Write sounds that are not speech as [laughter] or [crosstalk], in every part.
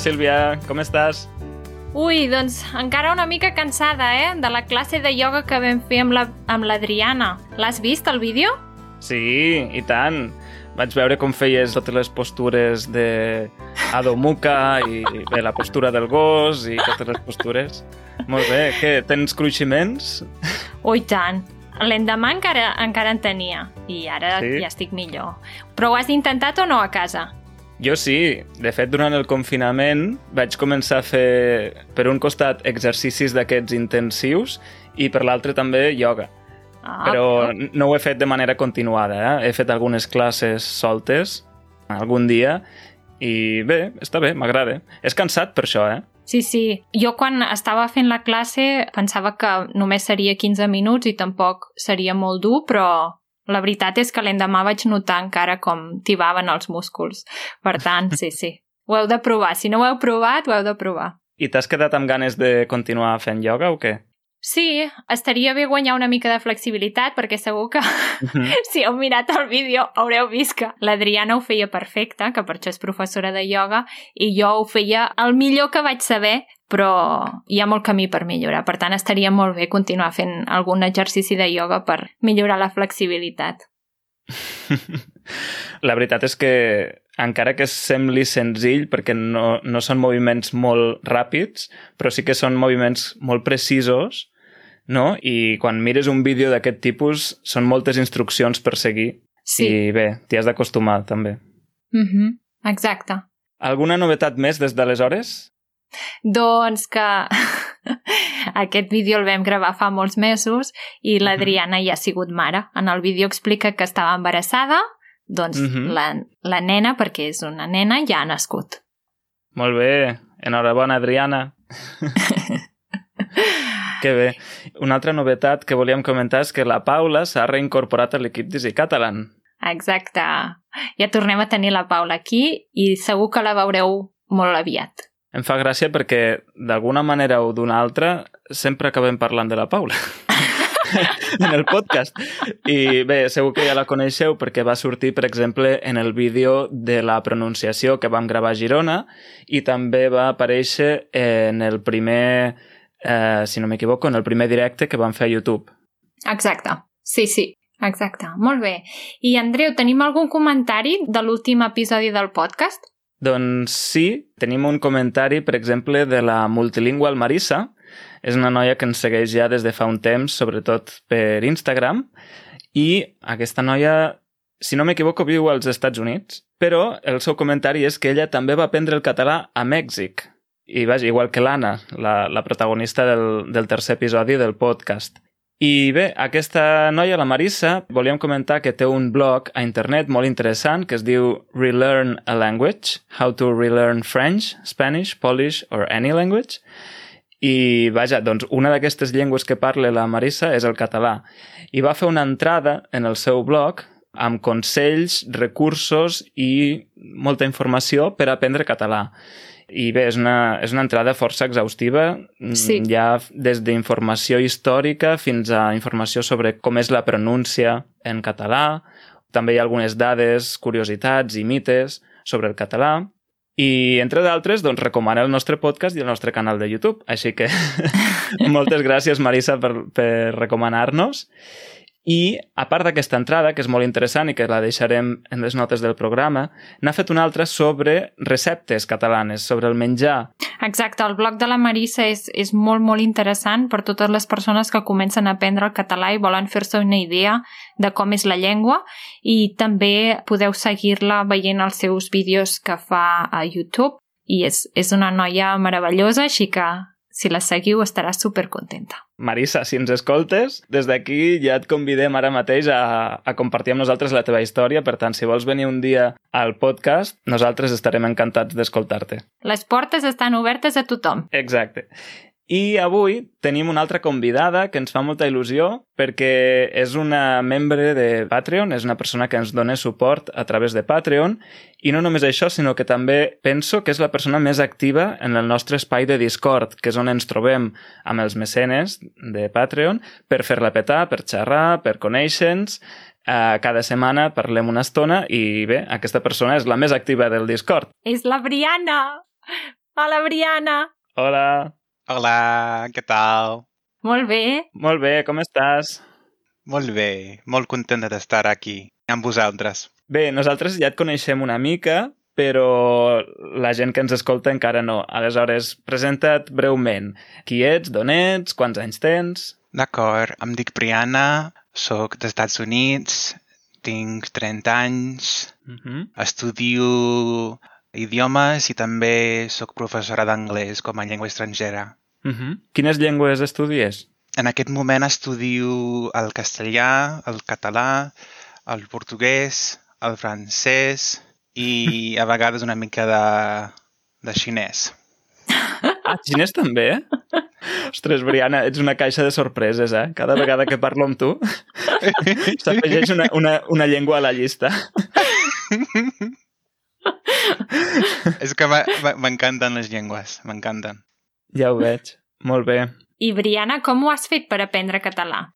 Sílvia, com estàs? Ui, doncs encara una mica cansada, eh? De la classe de ioga que vam fer amb l'Adriana. La, L'has vist, el vídeo? Sí, i tant. Vaig veure com feies totes les postures de Adho Mukha i bé, la postura del gos i totes les postures. Molt bé. Què, tens cruiximents? Ui, tant. L'endemà encara, encara en tenia i ara sí? ja estic millor. Però ho has intentat o no a casa? Jo sí. De fet, durant el confinament vaig començar a fer, per un costat, exercicis d'aquests intensius i per l'altre també ioga. Ah, però, no ho he fet de manera continuada. Eh? He fet algunes classes soltes algun dia i bé, està bé, m'agrada. És cansat per això, eh? Sí, sí. Jo quan estava fent la classe pensava que només seria 15 minuts i tampoc seria molt dur, però la veritat és que l'endemà vaig notar encara com tibaven els músculs. Per tant, sí, sí. Ho heu de provar. Si no ho heu provat, ho heu de provar. I t'has quedat amb ganes de continuar fent ioga o què? Sí, estaria bé guanyar una mica de flexibilitat perquè segur que uh. [laughs] -huh. si heu mirat el vídeo haureu vist que l'Adriana ho feia perfecte, que per això és professora de ioga, i jo ho feia el millor que vaig saber, però hi ha molt camí per millorar. Per tant, estaria molt bé continuar fent algun exercici de ioga per millorar la flexibilitat. [laughs] La veritat és que encara que sembli senzill, perquè no, no són moviments molt ràpids, però sí que són moviments molt precisos, no? I quan mires un vídeo d'aquest tipus són moltes instruccions per seguir. Sí. I bé, t'hi has d'acostumar, també. Mhm, mm exacte. Alguna novetat més des d'aleshores? Doncs que [laughs] aquest vídeo el vam gravar fa molts mesos i l'Adriana ja ha sigut mare. En el vídeo explica que estava embarassada doncs uh mhm. -huh. la, la nena, perquè és una nena, ja ha nascut. Molt bé. Enhorabona, Adriana. [laughs] que bé. Una altra novetat que volíem comentar és que la Paula s'ha reincorporat a l'equip d'Easy Catalan. Exacte. Ja tornem a tenir la Paula aquí i segur que la veureu molt aviat. Em fa gràcia perquè, d'alguna manera o d'una altra, sempre acabem parlant de la Paula. [laughs] [laughs] en el podcast. I bé, segur que ja la coneixeu perquè va sortir, per exemple, en el vídeo de la pronunciació que vam gravar a Girona i també va aparèixer en el primer, eh, si no m'equivoco, en el primer directe que vam fer a YouTube. Exacte. Sí, sí. Exacte. Molt bé. I, Andreu, tenim algun comentari de l'últim episodi del podcast? Doncs sí, tenim un comentari, per exemple, de la multilingüe Marissa, és una noia que ens segueix ja des de fa un temps, sobretot per Instagram, i aquesta noia, si no m'equivoco, viu als Estats Units, però el seu comentari és que ella també va aprendre el català a Mèxic. I vaja, igual que l'Anna, la, la protagonista del, del tercer episodi del podcast. I bé, aquesta noia, la Marissa, volíem comentar que té un blog a internet molt interessant que es diu Relearn a Language, How to Relearn French, Spanish, Polish or Any Language, i, vaja, doncs una d'aquestes llengües que parla la Marissa és el català. I va fer una entrada en el seu blog amb consells, recursos i molta informació per aprendre català. I bé, és una, és una entrada força exhaustiva, mm, sí. ja des d'informació històrica fins a informació sobre com és la pronúncia en català, també hi ha algunes dades, curiositats i mites sobre el català, i, entre d'altres, doncs, recomana el nostre podcast i el nostre canal de YouTube. Així que [laughs] moltes gràcies, Marisa, per, per recomanar-nos. I, a part d'aquesta entrada, que és molt interessant i que la deixarem en les notes del programa, n'ha fet una altra sobre receptes catalanes, sobre el menjar. Exacte, el blog de la Marissa és, és molt, molt interessant per totes les persones que comencen a aprendre el català i volen fer-se una idea de com és la llengua i també podeu seguir-la veient els seus vídeos que fa a YouTube i és, és una noia meravellosa, així que si la seguiu estarà supercontenta. Marissa, si ens escoltes, des d'aquí ja et convidem ara mateix a, a compartir amb nosaltres la teva història. Per tant, si vols venir un dia al podcast, nosaltres estarem encantats d'escoltar-te. Les portes estan obertes a tothom. Exacte. I avui tenim una altra convidada que ens fa molta il·lusió perquè és una membre de Patreon, és una persona que ens dona suport a través de Patreon i no només això, sinó que també penso que és la persona més activa en el nostre espai de Discord, que és on ens trobem amb els mecenes de Patreon per fer-la petar, per xerrar, per conèixer-nos, Uh, cada setmana parlem una estona i bé, aquesta persona és la més activa del Discord. És la Briana! Hola, Briana! Hola! Hola, què tal? Molt bé. Molt bé, com estàs? Molt bé, molt contenta d'estar aquí amb vosaltres. Bé, nosaltres ja et coneixem una mica, però la gent que ens escolta encara no. Aleshores, presenta't breument. Qui ets, d'on ets, quants anys tens? D'acord, em dic Briana, sóc dels Estats Units, tinc 30 anys, uh -huh. estudio idiomes i també sóc professora d'anglès com a llengua estrangera. Uh -huh. Quines llengües estudies? En aquest moment estudio el castellà, el català, el portuguès, el francès i a vegades una mica de, de xinès. Ah, xinès també? Ostres, Briana, ets una caixa de sorpreses, eh? Cada vegada que parlo amb tu [laughs] s'afegeix una, una, una llengua a la llista. [laughs] És que m'encanten les llengües, m'encanten. Ja ho veig. Molt bé. I, Briana, com ho has fet per aprendre català?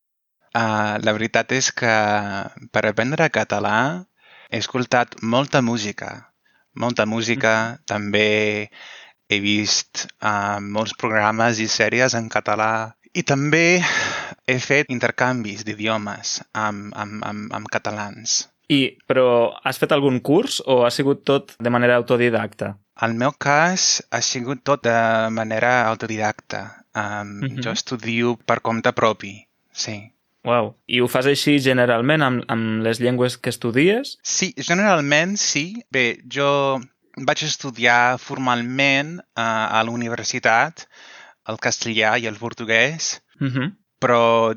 Uh, la veritat és que per aprendre català he escoltat molta música. Molta música. Mm. També he vist uh, molts programes i sèries en català i també he fet intercanvis d'idiomes amb, amb, amb, amb catalans. I, però has fet algun curs o ha sigut tot de manera autodidacta? El meu cas ha sigut tot de manera autodidacta. Um, uh -huh. Jo estudio per compte propi, sí. Wow. I ho fas així generalment amb, amb les llengües que estudies? Sí, generalment sí. Bé, jo vaig estudiar formalment uh, a la universitat el castellà i el portuguès, uh -huh. però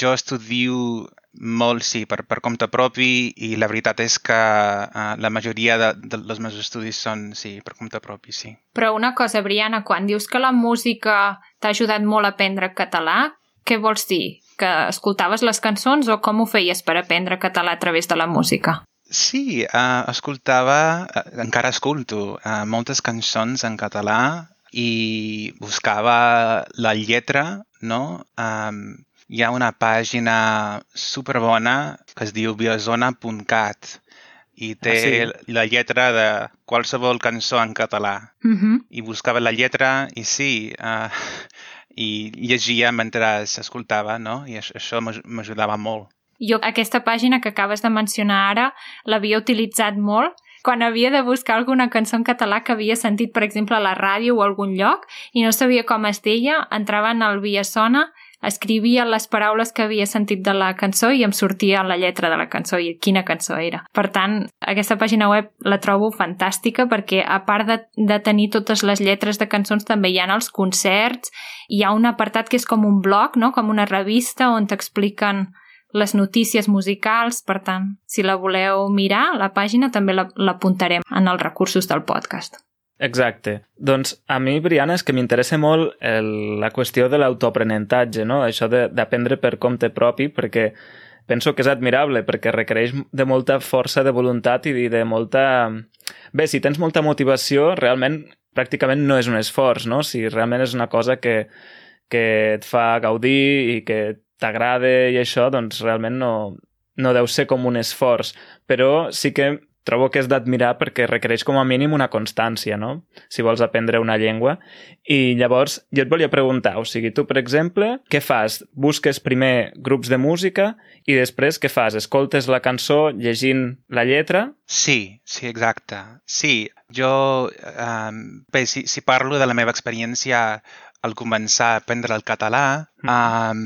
jo estudio molt, sí, per, per compte propi i la veritat és que uh, la majoria de, de, dels meus estudis són, sí, per compte propi, sí. Però una cosa, Briana, quan dius que la música t'ha ajudat molt a aprendre català, què vols dir? Que escoltaves les cançons o com ho feies per aprendre català a través de la música? Sí, uh, escoltava, uh, encara escolto uh, moltes cançons en català i buscava la lletra, no? Um, hi ha una pàgina superbona que es diu biozona.cat i té ah, sí? la lletra de qualsevol cançó en català. Uh mhm. -huh. I buscava la lletra i sí, uh, i llegia mentre escoltava, no? I això m'ajudava molt. Jo aquesta pàgina que acabes de mencionar ara l'havia utilitzat molt quan havia de buscar alguna cançó en català que havia sentit, per exemple, a la ràdio o a algun lloc i no sabia com es deia, entrava en el Via Sona escrivia les paraules que havia sentit de la cançó i em sortia la lletra de la cançó i quina cançó era. Per tant, aquesta pàgina web la trobo fantàstica perquè a part de, de tenir totes les lletres de cançons també hi ha els concerts, hi ha un apartat que és com un blog, no? com una revista on t'expliquen les notícies musicals, per tant, si la voleu mirar, la pàgina també l'apuntarem en els recursos del podcast. Exacte. Doncs a mi, Briana, és que m'interessa molt el, la qüestió de l'autoaprenentatge, no? Això d'aprendre per compte propi, perquè penso que és admirable, perquè requereix de molta força de voluntat i de molta... Bé, si tens molta motivació, realment pràcticament no és un esforç, no? Si realment és una cosa que, que et fa gaudir i que t'agrada i això, doncs realment no, no deu ser com un esforç. Però sí que trobo que és d'admirar perquè requereix com a mínim una constància, no? Si vols aprendre una llengua. I llavors, jo et volia preguntar, o sigui, tu, per exemple, què fas? Busques primer grups de música i després què fas? Escoltes la cançó llegint la lletra? Sí, sí, exacte. Sí, jo, um, bé, si, si parlo de la meva experiència al començar a aprendre el català, um,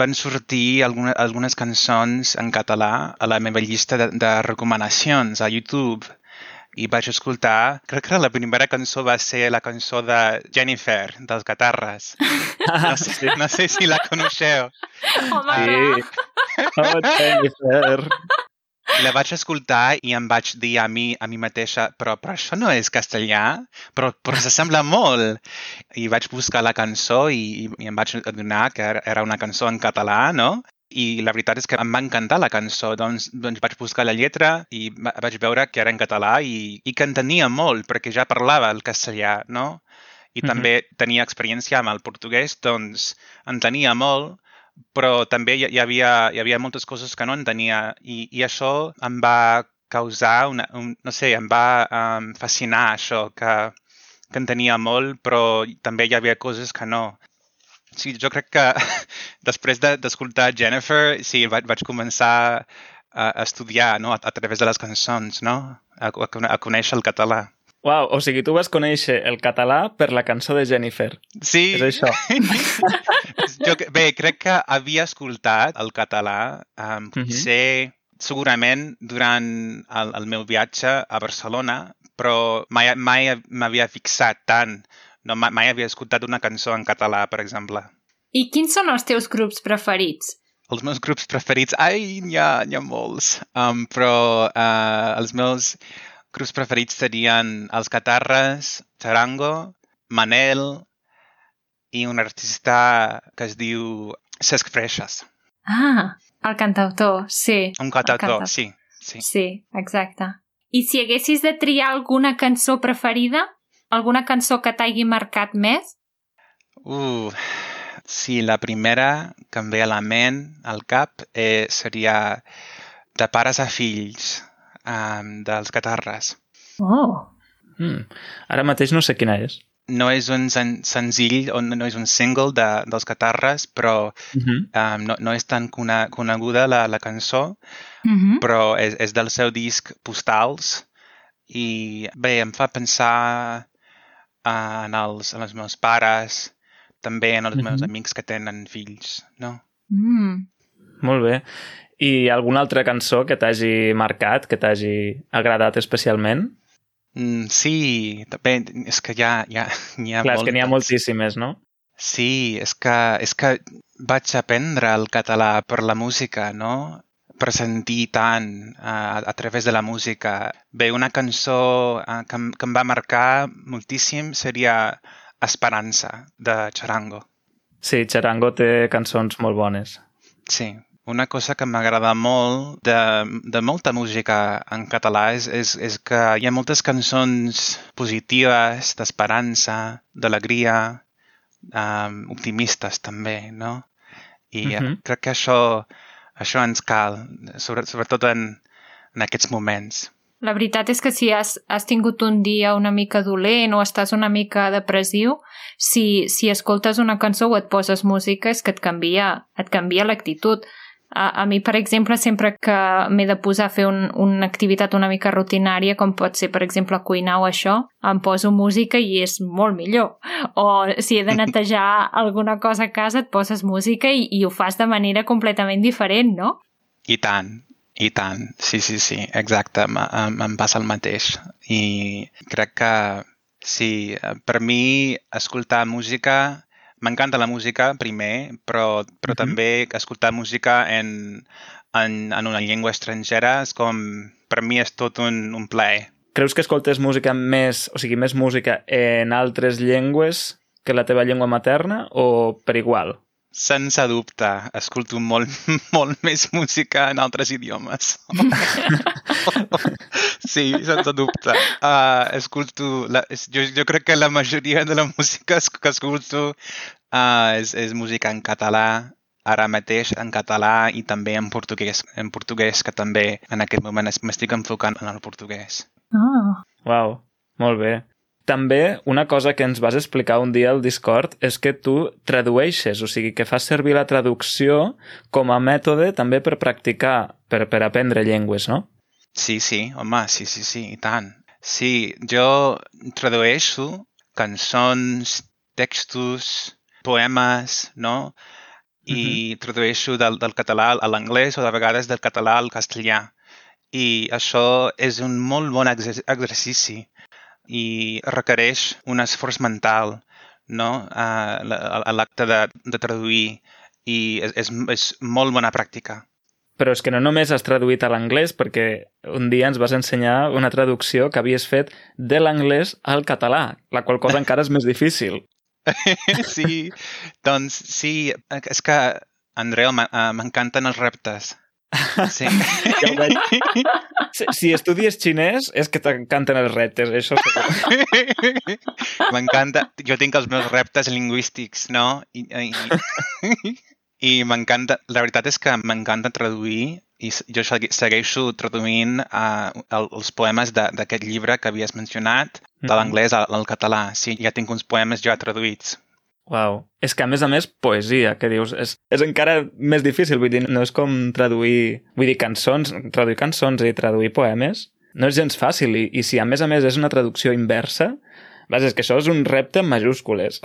van sortir alguna, algunes cançons en català a la meva llista de, de recomanacions a YouTube i vaig escoltar, crec que la primera cançó va ser la cançó de Jennifer, dels Catarres. No sé, no sé si la coneixeu. Home, sí. Oh, Jennifer. La vaig escoltar i em vaig dir a mi, a mi mateixa, però, però això no és castellà, però, però s'assembla molt. I vaig buscar la cançó i, i em vaig adonar que era una cançó en català, no? I la veritat és que em va encantar la cançó, doncs, doncs vaig buscar la lletra i vaig veure que era en català i, i que entenia molt, perquè ja parlava el castellà, no? I mm -hmm. també tenia experiència amb el portuguès, doncs entenia molt però també hi havia, hi havia moltes coses que no entenia i, i això em va causar una, un, no sé, em va um, fascinar això, que, que en tenia molt, però també hi havia coses que no. Sí, jo crec que [laughs] després d'escoltar de, Jennifer, sí, vaig, vaig començar a, estudiar no? a, a través de les cançons, no? a, a, a conèixer el català. Uau, o sigui, tu vas conèixer el català per la cançó de Jennifer. Sí. És això. [laughs] jo, bé, crec que havia escoltat el català, um, potser, uh -huh. segurament, durant el, el meu viatge a Barcelona, però mai, mai m'havia fixat tant. No, mai, mai havia escoltat una cançó en català, per exemple. I quins són els teus grups preferits? Els meus grups preferits... Ai, n'hi ha, ha molts. Um, però uh, els meus grups preferits serien els Catarres, Charango, Manel i un artista que es diu Cesc Freixas. Ah, el cantautor, sí. Un cantautor, sí, sí. Sí, exacte. I si haguessis de triar alguna cançó preferida? Alguna cançó que t'hagi marcat més? Uh, sí, la primera que em ve a la ment, al cap, eh, seria De pares a fills, um, dels Catarres. Oh. Mm. Ara mateix no sé quina és. No és un sen senzill o no és un single de, dels Catarres, però uh -huh. um, no, no és tan cona coneguda la, la cançó, uh -huh. però és, és del seu disc Postals i bé, em fa pensar uh, en, els, en els meus pares, també en els uh -huh. meus amics que tenen fills, no? Mm. Molt bé. I alguna altra cançó que t'hagi marcat, que t'hagi agradat especialment? Mm, sí, també és que hi ha, hi ha, [laughs] ha Clar, és que n'hi ha moltíssimes, no? Sí, és que, és que vaig aprendre el català per la música, no? Per sentir tant uh, a través de la música. Bé, una cançó uh, que, que em va marcar moltíssim seria Esperança, de Charango. Sí, Charango té cançons molt bones. Sí, una cosa que m'agrada molt de, de molta música en català és, és, és que hi ha moltes cançons positives, d'esperança, d'alegria, um, optimistes també, no? I uh -huh. crec que això, això ens cal, sobre, sobretot en, en aquests moments. La veritat és que si has, has tingut un dia una mica dolent o estàs una mica depressiu, si, si escoltes una cançó o et poses música és que et canvia, et canvia l'actitud. A, a mi, per exemple, sempre que m'he de posar a fer un, una activitat una mica rutinària, com pot ser, per exemple, cuinar o això, em poso música i és molt millor. O si he de [laughs] netejar alguna cosa a casa, et poses música i, i ho fas de manera completament diferent, no? I tant, i tant, sí, sí, sí, exacte, em passa el mateix. I crec que sí, per mi escoltar música m'encanta la música, primer, però, però uh -huh. també escoltar música en, en, en una llengua estrangera és com, per mi és tot un, un plaer. Creus que escoltes música més, o sigui, més música en altres llengües que la teva llengua materna o per igual? Sense dubte, escolto molt, [laughs] molt més música en altres idiomes. [laughs] sí, sense dubte. Uh, escolto... La, jo, jo crec que la majoria de la música que escolto uh, és, és música en català, ara mateix en català i també en portuguès, en portuguès que també en aquest moment m'estic enfocant en el portuguès. Oh. Wow, molt bé. També una cosa que ens vas explicar un dia al Discord és que tu tradueixes, o sigui, que fas servir la traducció com a mètode també per practicar, per, per aprendre llengües, no? Sí, sí, home, sí, sí, sí, i tant. Sí, jo tradueixo cançons, textos, poemes, no? I uh -huh. tradueixo del, del català a l'anglès o de vegades del català al castellà. I això és un molt bon exercici i requereix un esforç mental no? a, a l'acte de, de traduir i és, és, és molt bona pràctica. Però és que no només has traduït a l'anglès, perquè un dia ens vas ensenyar una traducció que havies fet de l'anglès al català, la qual cosa encara és més difícil. [laughs] sí, doncs sí, és que, Andreu, m'encanten els reptes. Sí. [laughs] Si, si estudies xinès és que t'encanten els reptes, això. [laughs] M'encanta. Jo tinc els meus reptes lingüístics, no? I, i... I m'encanta, la veritat és que m'encanta traduir i jo segueixo traduint uh, els poemes d'aquest llibre que havies mencionat, de l'anglès al, al català. Sí, ja tinc uns poemes ja traduïts. Wow. És que, a més a més, poesia, que dius, és, és encara més difícil, vull dir, no és com traduir, vull dir, cançons, traduir cançons i traduir poemes, no és gens fàcil, i, i si a més a més és una traducció inversa, vas, és que això és un repte en majúscules.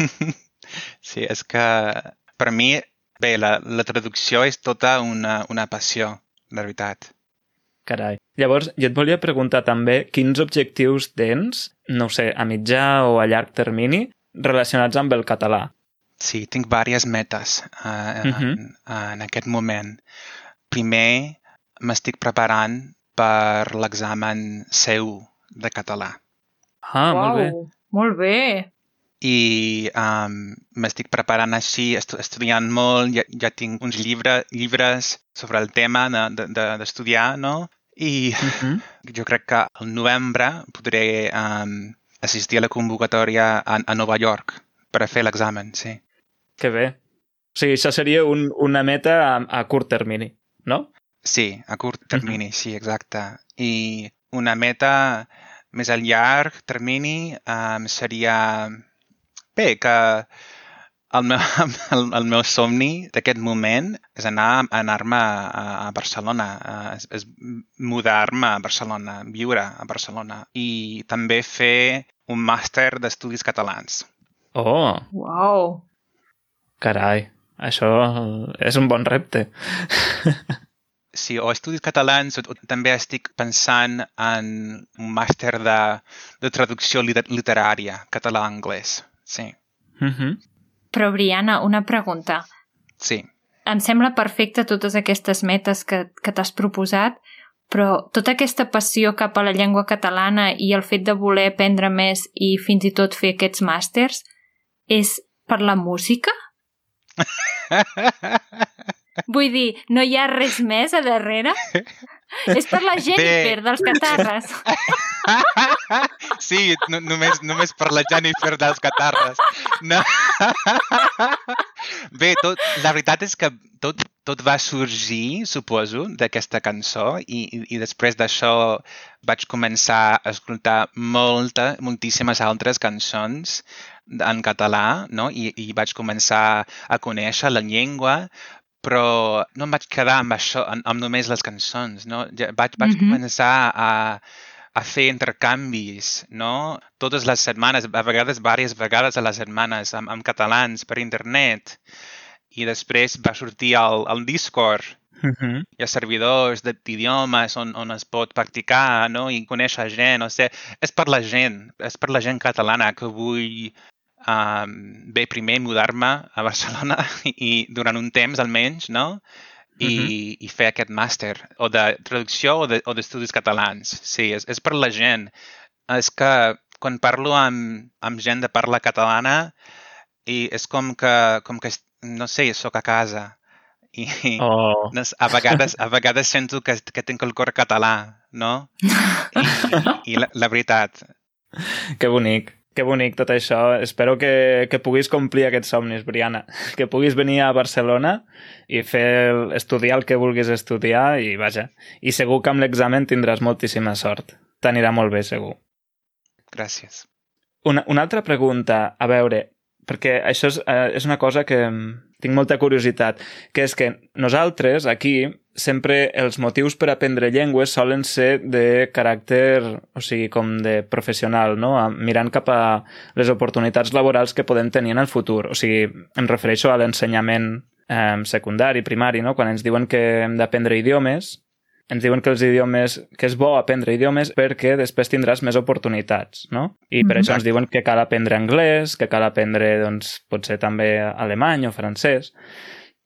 [laughs] sí, és que per mi, bé, la, la traducció és tota una, una passió, la veritat. Carai. Llavors, jo et volia preguntar també quins objectius tens, no sé, a mitjà o a llarg termini, relacionats amb el català. Sí, tinc diverses metes uh, uh -huh. en, en aquest moment. Primer, m'estic preparant per l'examen seu de català. Ah, wow, molt bé. Molt bé. I um, m'estic preparant així, estu estudiant molt, ja, ja tinc uns llibre, llibres sobre el tema d'estudiar, de, de, no? I uh [laughs] -huh. jo crec que al novembre podré um, assistir a la convocatòria a, a Nova York per a fer l'examen, sí. Que bé. O sigui, això seria un, una meta a, a curt termini, no? Sí, a curt termini, uh -huh. sí, exacte. I una meta més a llarg termini um, seria... Bé, que el meu, [laughs] el, el meu somni d'aquest moment és anar anar-me a, a Barcelona, és, és mudar-me a Barcelona, viure a Barcelona i també fer un màster d'estudis catalans. Oh! Wow! Carai, això és un bon repte. [laughs] Sí, o estudis catalans, o, també estic pensant en un màster de, de traducció literària català-anglès, sí. Mm -hmm. Però, Briana, una pregunta. Sí. Em sembla perfecte totes aquestes metes que, que t'has proposat, però tota aquesta passió cap a la llengua catalana i el fet de voler aprendre més i fins i tot fer aquests màsters és per la música? [laughs] Vull dir, no hi ha res més a darrere? [laughs] És per la Jennifer Bé. dels catarres. [laughs] Sí, no, només, només per la Jennifer dels catarres. No. [laughs] Bé, tot, la veritat és que tot, tot va sorgir, suposo, d'aquesta cançó i, i, i després d'això vaig començar a escoltar molta, moltíssimes altres cançons en català, no? I, i vaig començar a conèixer la llengua, però no em vaig quedar amb això, amb, només les cançons, no? Ja vaig, vaig mm -hmm. començar a, a fer intercanvis, no? Totes les setmanes, a vegades, diverses vegades a les setmanes, amb, amb catalans per internet. I després va sortir el, el Discord. Mm -hmm. Hi ha servidors d'idiomes on, on es pot practicar no? i conèixer gent. O sigui, és per la gent, és per la gent catalana que vull um, bé, primer mudar-me a Barcelona [laughs] i durant un temps almenys, no? I, uh -huh. i fer aquest màster, o de traducció o d'estudis de, o catalans. Sí, és, és per la gent. És que quan parlo amb, amb gent de parla catalana i és com que, com que no sé, sóc a casa. I oh. [laughs] no, a, vegades, a vegades sento que, que tinc el cor català, no? I, i la, la veritat. Que bonic. Que bonic tot això. Espero que, que puguis complir aquests somnis, Briana. [laughs] Que puguis venir a Barcelona i fer estudiar el que vulguis estudiar i vaja. I segur que amb l'examen tindràs moltíssima sort. T'anirà molt bé, segur. Gràcies. Una, una altra pregunta. A veure, perquè això és, eh, és una cosa que tinc molta curiositat, que és que nosaltres aquí sempre els motius per aprendre llengües solen ser de caràcter, o sigui, com de professional, no? mirant cap a les oportunitats laborals que podem tenir en el futur. O sigui, em refereixo a l'ensenyament eh, secundari, primari, no? Quan ens diuen que hem d'aprendre idiomes, ens diuen que els idiomes, que és bo aprendre idiomes perquè després tindràs més oportunitats, no? I per mm -hmm. això ens diuen que cal aprendre anglès, que cal aprendre, doncs, potser també alemany o francès.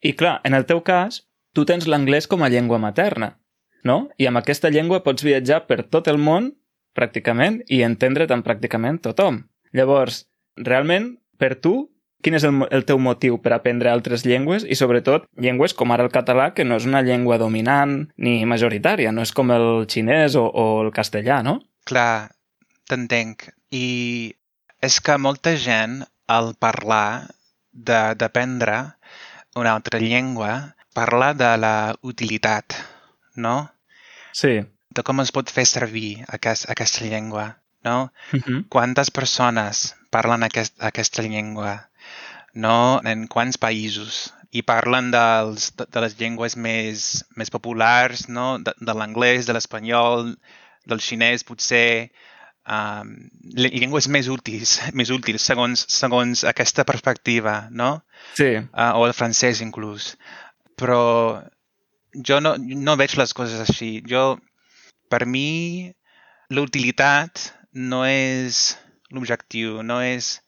I clar, en el teu cas, tu tens l'anglès com a llengua materna, no? I amb aquesta llengua pots viatjar per tot el món, pràcticament, i entendre tan pràcticament tothom. Llavors, realment, per tu, quin és el, el teu motiu per aprendre altres llengües i, sobretot, llengües com ara el català, que no és una llengua dominant ni majoritària, no és com el xinès o, o el castellà, no? Clar, t'entenc. I és que molta gent, al parlar d'aprendre, una altra llengua parla de la utilitat, no? Sí. De com es pot fer servir aquest, aquesta llengua, no? Uh -huh. Quantes persones parlen aquest, aquesta llengua, no? En quants països? I parlen dels, de, de les llengües més, més populars, no? De, de l'anglès, de l'espanyol, del xinès, potser, um, llengües més útils, [laughs] més útils segons, segons aquesta perspectiva, no? Sí. Uh, o el francès inclús. Però jo no, no veig les coses així. Jo, per mi, l'utilitat no és l'objectiu, no és,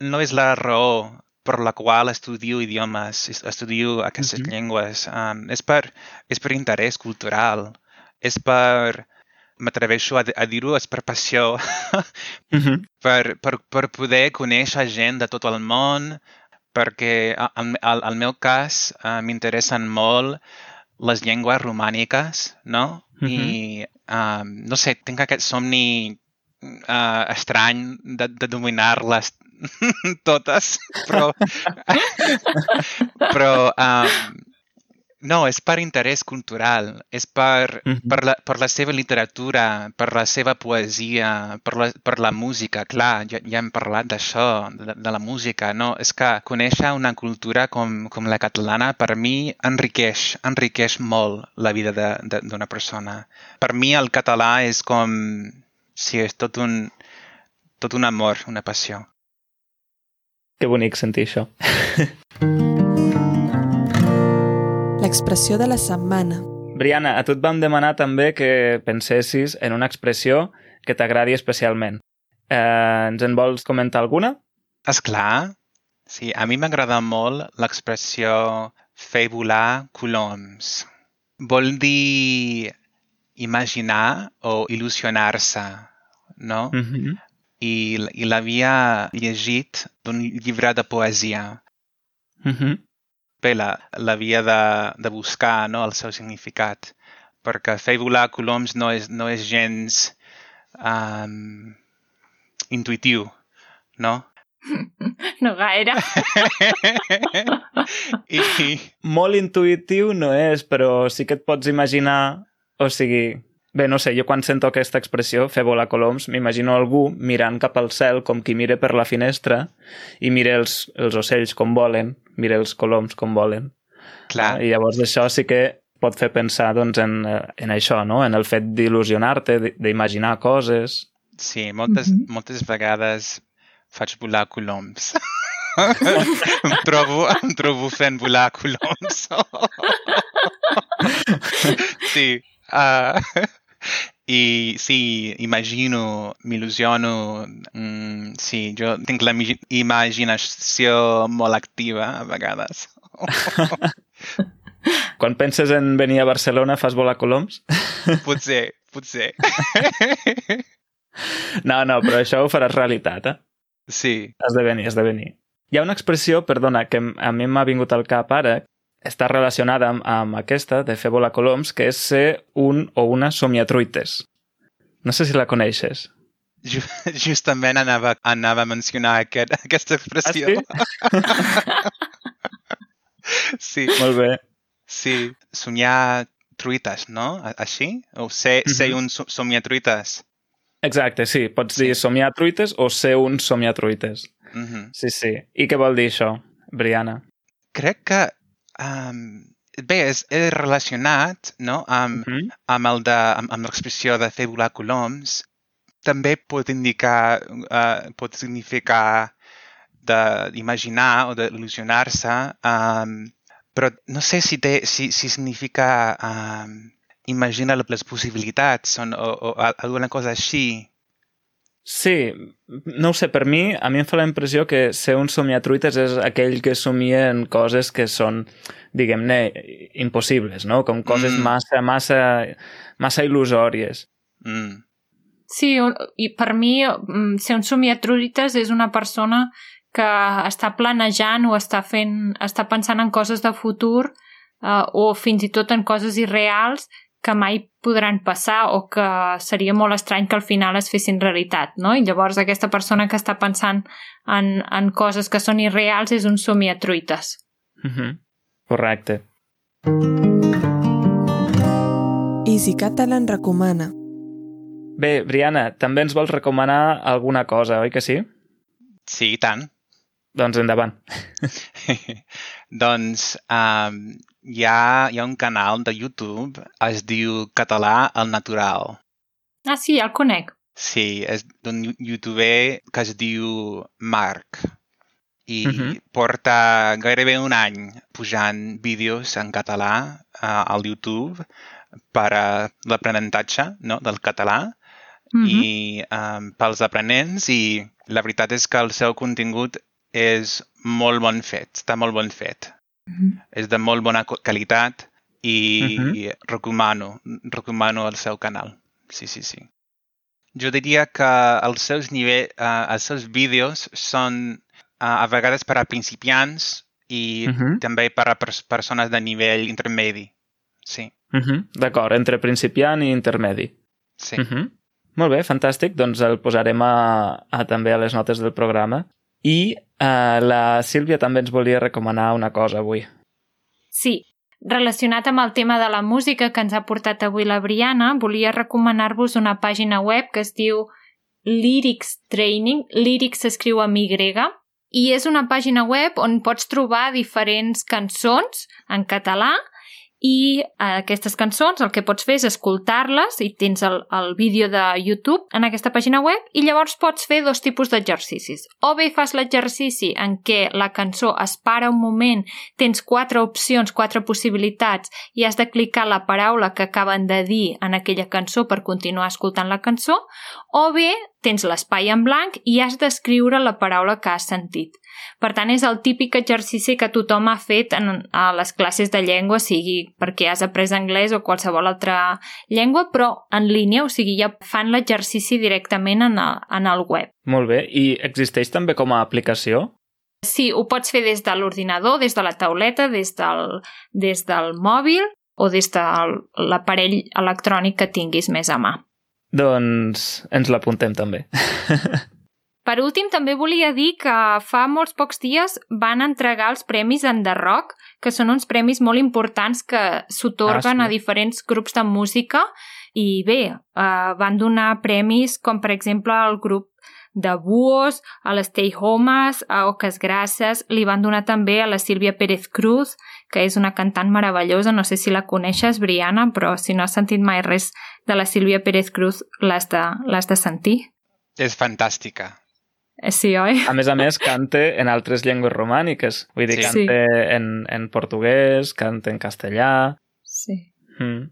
no és la raó per la qual estudio idiomes, estudio aquestes Mhm. llengües. Um, és, per, és per interès cultural, és per, m'atreveixo a, a dir-ho, és per passió, [laughs] Uh -huh. per, per, per poder conèixer gent de tot el món, perquè al, al, al meu cas uh, m'interessen molt les llengües romàniques, no? I, um, no sé, tinc aquest somni uh, estrany de, de dominar-les [laughs] totes, però... [laughs] però um, no, és per interès cultural, és per, Mhm. per, la, per la seva literatura, per la seva poesia, per la, per la música, clar, ja, ja hem parlat d'això, de, de la música, no? És que conèixer una cultura com, com la catalana, per mi, enriqueix, enriqueix molt la vida d'una persona. Per mi el català és com... Sí, és tot un, tot un amor, una passió. Que bonic sentir això. [laughs] L'expressió de la setmana. Briana, a tu et vam demanar també que pensessis en una expressió que t'agradi especialment. Eh, ens en vols comentar alguna? És clar. Sí, a mi m'agrada molt l'expressió fer volar coloms. Vol dir imaginar o il·lusionar-se, no? Mm -hmm. I, i l'havia llegit d'un llibre de poesia. Mm -hmm. Bé, la- l'havia de, de buscar, no?, el seu significat. Perquè fer volar coloms no és, no és gens um, intuïtiu, no? [laughs] No gaire. [laughs] I, Molt intuïtiu no és, però sí que et pots imaginar... O sigui, bé, no sé, jo quan sento aquesta expressió, fer volar coloms, m'imagino algú mirant cap al cel com qui mira per la finestra i mira els, els ocells com volen, mira els coloms com volen. clar, I llavors això sí que pot fer pensar doncs, en, en això, no? en el fet d'il·lusionar-te, d'imaginar coses. sí, moltes, Mhm. moltes vegades faig volar coloms. [laughs] em, trobo, em trobo fent volar coloms. [laughs] sí. Uh, I sí, imagino, m'il·lusiono, mm, sí, jo tinc la imaginació molt activa a vegades. [laughs] Quan penses en venir a Barcelona fas volar coloms? [laughs] potser, potser. [laughs] No, no, però això ho faràs realitat, eh? sí. Has de venir, has de venir. Hi ha una expressió, perdona, que a mi m'ha vingut al cap ara, està relacionada amb, amb aquesta, de fer volar coloms, que és ser un o una somiatruites. No sé si la coneixes. Ju [laughs] justament anava, anava a mencionar aquest, aquesta expressió. [laughs] sí? Molt bé. sí, somiar truites, no? Així? O ser, ser Mhm. un so somiatruites. Exacte, sí. Pots Sí. dir somiatruites o ser un somiatruites. Mhm. Sí, sí. I què vol dir això, Briana? Crec que... Um, bé, és, és relacionat no? amb, Mm -hmm. amb, el de, amb, amb l'expressió de fer volar coloms. També pot indicar, uh, pot significar d'imaginar o d'il·lusionar-se, um, però no sé si, té, si, si significa um, imaginar les possibilitats o, o, o alguna cosa així. Sí, no ho sé, per mi, a mi em fa la impressió que ser un somiatruites és aquell que somia en coses que són, diguem-ne, impossibles, no? Com coses Mm. massa, massa, massa il·lusòries. Mm. Sí, i per mi mm, ser un somiatruites és una persona que està planejant o està fent, està pensant en coses de futur uh, o fins i tot en coses irreals que mai podran passar o que seria molt estrany que al final es fessin realitat, no? I llavors aquesta persona que està pensant en, en coses que són irreals és un somiatruites. Uh -huh. Correcte. Easy Catalan recomana. Bé, Briana, també ens vols recomanar alguna cosa, oi que sí? Sí, i tant. Doncs endavant. [laughs] doncs um, hi, ha, hi ha un canal de YouTube, es diu Català al Natural. Ah, sí, el conec. Sí, és d'un youtuber que es diu Marc i uh -huh. porta gairebé un any pujant vídeos en català uh, al YouTube per a l'aprenentatge no, del català uh -huh. i um, pels aprenents i la veritat és que el seu contingut és molt bon fet, està molt bon fet. Uh -huh. És de molt bona qualitat i uh -huh. recomano, recomano el seu canal. Sí, sí, sí. Jo diria que els seus, nivell, uh, els seus vídeos són uh, a vegades per a principiants i uh -huh. també per a pers persones de nivell intermedi. Sí. Uh -huh. D'acord, entre principiant i intermedi. Sí. Uh -huh. Molt bé, fantàstic. Doncs el posarem a, a també a les notes del programa. I uh, la Sílvia també ens volia recomanar una cosa avui. Sí, Relacionat amb el tema de la música que ens ha portat avui la Briana, volia recomanar-vos una pàgina web que es diu Lyrics Training. Lyrics s'escriu amb Y i és una pàgina web on pots trobar diferents cançons en català i aquestes cançons el que pots fer és escoltar-les i tens el, el vídeo de YouTube en aquesta pàgina web i llavors pots fer dos tipus d'exercicis. O bé fas l'exercici en què la cançó es para un moment, tens quatre opcions, quatre possibilitats i has de clicar la paraula que acaben de dir en aquella cançó per continuar escoltant la cançó, o bé tens l'espai en blanc i has d'escriure la paraula que has sentit. Per tant, és el típic exercici que tothom ha fet en, a les classes de llengua, sigui perquè has après anglès o qualsevol altra llengua, però en línia, o sigui, ja fan l'exercici directament en el, en el web. Molt bé. I existeix també com a aplicació? Sí, ho pots fer des de l'ordinador, des de la tauleta, des del, des del mòbil o des de l'aparell electrònic que tinguis més a mà. Doncs ens l'apuntem també. [laughs] Per últim, també volia dir que fa molts pocs dies van entregar els premis en The Rock, que són uns premis molt importants que s'otorguen ah, sí. a diferents grups de música i bé, uh, van donar premis com per exemple al grup de Buos, a les Stay Homes, a Oques Grasses, li van donar també a la Sílvia Pérez Cruz, que és una cantant meravellosa, no sé si la coneixes, Briana, però si no has sentit mai res de la Sílvia Pérez Cruz, l'has de, de sentir. És fantàstica. Eh, sí, oi? A més a més, canta en altres llengües romàniques. Vull dir, sí. canta sí. en, en portuguès, canta en castellà... Sí. Mm.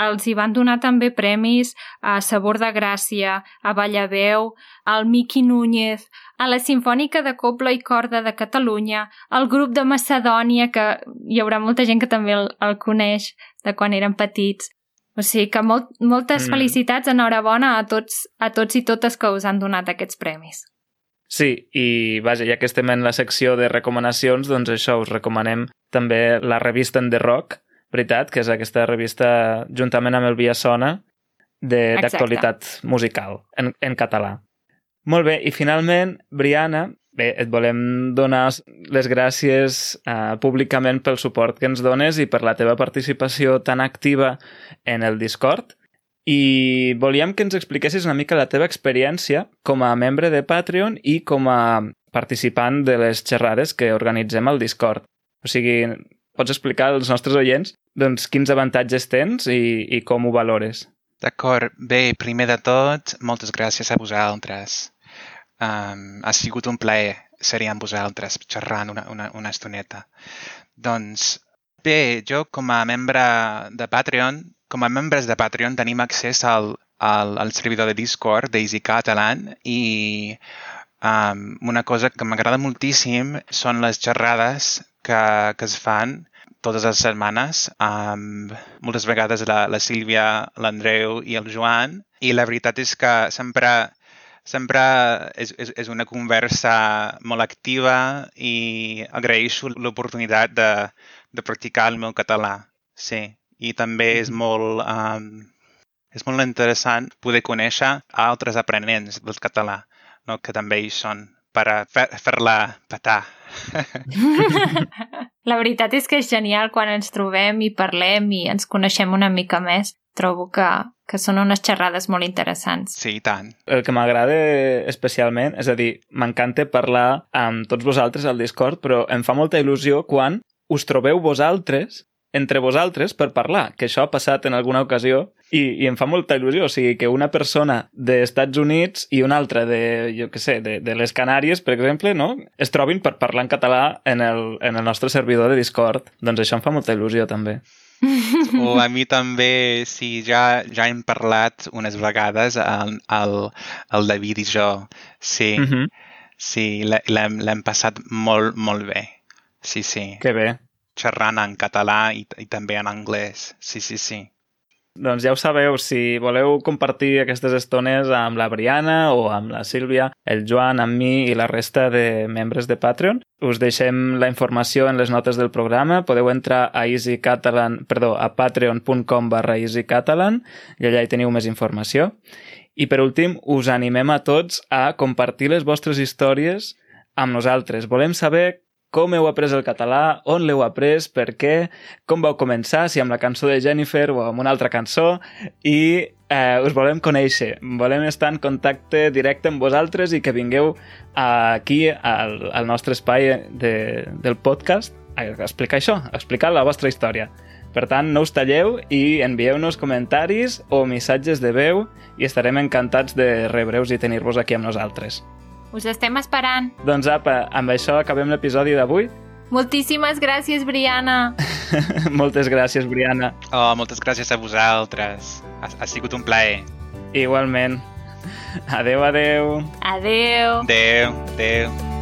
Els hi van donar també premis a Sabor de Gràcia, a Ballaveu, al Miqui Núñez, a la Sinfònica de Copla i Corda de Catalunya, al grup de Macedònia, que hi haurà molta gent que també el, el coneix de quan eren petits. O sigui que molt, moltes mm. felicitats, enhorabona a tots, a tots i totes que us han donat aquests premis. Sí, i vaja, ja que estem en la secció de recomanacions, doncs això, us recomanem també la revista en The Rock, veritat, que és aquesta revista, juntament amb el Via Sona, d'actualitat musical en, en català. Molt bé, i finalment, Briana, bé, et volem donar les gràcies uh, públicament pel suport que ens dones i per la teva participació tan activa en el Discord i volíem que ens expliquessis una mica la teva experiència com a membre de Patreon i com a participant de les xerrades que organitzem al Discord. O sigui, pots explicar als nostres oients doncs, quins avantatges tens i, i com ho valores. D'acord. Bé, primer de tot, moltes gràcies a vosaltres. Um, ha sigut un plaer ser amb vosaltres xerrant una, una, una estoneta. Doncs bé, jo com a membre de Patreon com a membres de Patreon tenim accés al, al, al servidor de Discord d'Easy Catalan i um, una cosa que m'agrada moltíssim són les xerrades que, que es fan totes les setmanes. Amb moltes vegades la, la Sílvia, l'Andreu i el Joan. I la veritat és que sempre sempre és, és, és una conversa molt activa i agraeixo l'oportunitat de, de practicar el meu català. Sí i també és molt, um, és molt interessant poder conèixer altres aprenents del català, no? que també hi són per a fer- fer-la petar. [laughs] La veritat és que és genial quan ens trobem i parlem i ens coneixem una mica més. Trobo que, que són unes xerrades molt interessants. Sí, i tant. El que m'agrada especialment, és a dir, m'encanta parlar amb tots vosaltres al Discord, però em fa molta il·lusió quan us trobeu vosaltres entre vosaltres per parlar, que això ha passat en alguna ocasió i, i em fa molta il·lusió, o sigui, que una persona d'Estats Units i una altra de, jo què sé, de, de les Canàries, per exemple, no? es trobin per parlar en català en el, en el nostre servidor de Discord. Doncs això em fa molta il·lusió, també. O a mi també, sí, ja, ja hem parlat unes vegades al, al, al David i jo. Sí, Mm -hmm. sí, l'he- l'hem l'hem passat molt, molt bé. Sí, sí. Que bé. Xerrant en català i, i també en anglès. Sí, sí, sí. Doncs ja ho sabeu, si voleu compartir aquestes estones amb la Briana o amb la Sílvia, el Joan, amb mi i la resta de membres de Patreon, us deixem la informació en les notes del programa. Podeu entrar a easycatalan, perdó, a patreon.com barra easycatalan i allà hi teniu més informació. I per últim, us animem a tots a compartir les vostres històries amb nosaltres. Volem saber com heu après el català, on l'heu après, per què, com vau començar, si amb la cançó de Jennifer o amb una altra cançó, i eh, us volem conèixer. Volem estar en contacte directe amb vosaltres i que vingueu aquí al, al nostre espai de, del podcast a explicar això, a explicar la vostra història. Per tant, no us talleu i envieu-nos comentaris o missatges de veu i estarem encantats de rebre-us i tenir-vos aquí amb nosaltres. Us estem esperant. Doncs apa, amb això acabem l'episodi d'avui. Moltíssimes gràcies, Briana. [laughs] Moltes gràcies, Briana. Oh, moltes gràcies a vosaltres. Ha, ha sigut un plaer. Igualment. Adeu, adeu. Adeu. Adéu, adéu.